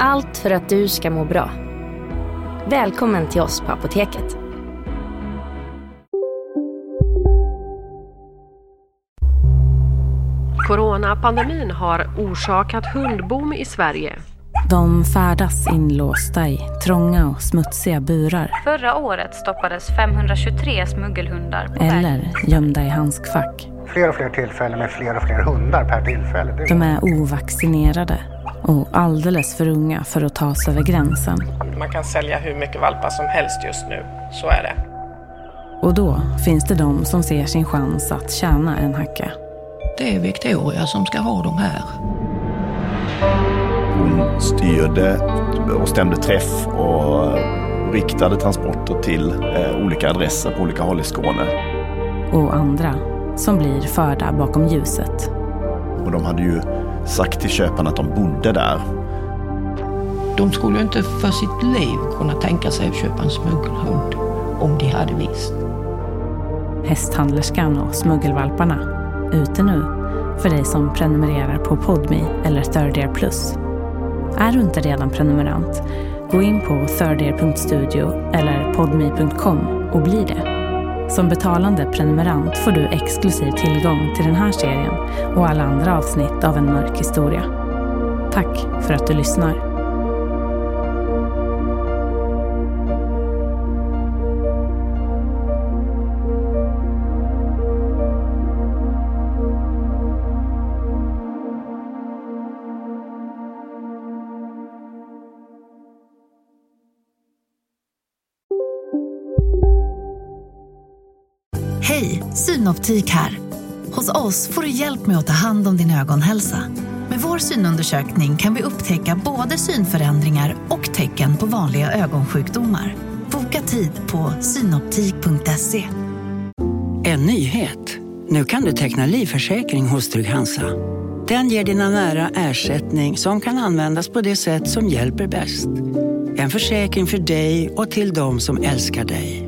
Allt för att du ska må bra. Välkommen till oss på Apoteket. Coronapandemin har orsakat hundboom i Sverige. De färdas inlåsta i trånga och smutsiga burar. Förra året stoppades 523 smuggelhundar på Eller gömda i handskfack. Fler och fler tillfällen med fler och fler hundar per tillfälle. Det De är ovaccinerade och alldeles för unga för att ta sig över gränsen. Man kan sälja hur mycket valpar som helst just nu. Så är det. Och då finns det de som ser sin chans att tjäna en hacka. Det är Victoria som ska ha de här. Hon styrde och stämde träff och riktade transporter till eh, olika adresser på olika håll i Skåne. Och andra som blir förda bakom ljuset. Och de hade ju sagt till köparna att de bodde där. De skulle ju inte för sitt liv kunna tänka sig att köpa en smuggelhund om de hade visst. Hästhandlerskan och smuggelvalparna. Ute nu för dig som prenumererar på Podme eller Third Ear Plus. Är du inte redan prenumerant? Gå in på thirdear.studio eller podme.com och bli det. Som betalande prenumerant får du exklusiv tillgång till den här serien och alla andra avsnitt av En mörk historia. Tack för att du lyssnar. Hej, Synoptik här. Hos oss får du hjälp med att ta hand om din ögonhälsa. Med vår synundersökning kan vi upptäcka både synförändringar och tecken på vanliga ögonsjukdomar. Boka tid på synoptik.se. En nyhet. Nu kan du teckna livförsäkring hos Trygg-Hansa. Den ger dina nära ersättning som kan användas på det sätt som hjälper bäst. En försäkring för dig och till de som älskar dig.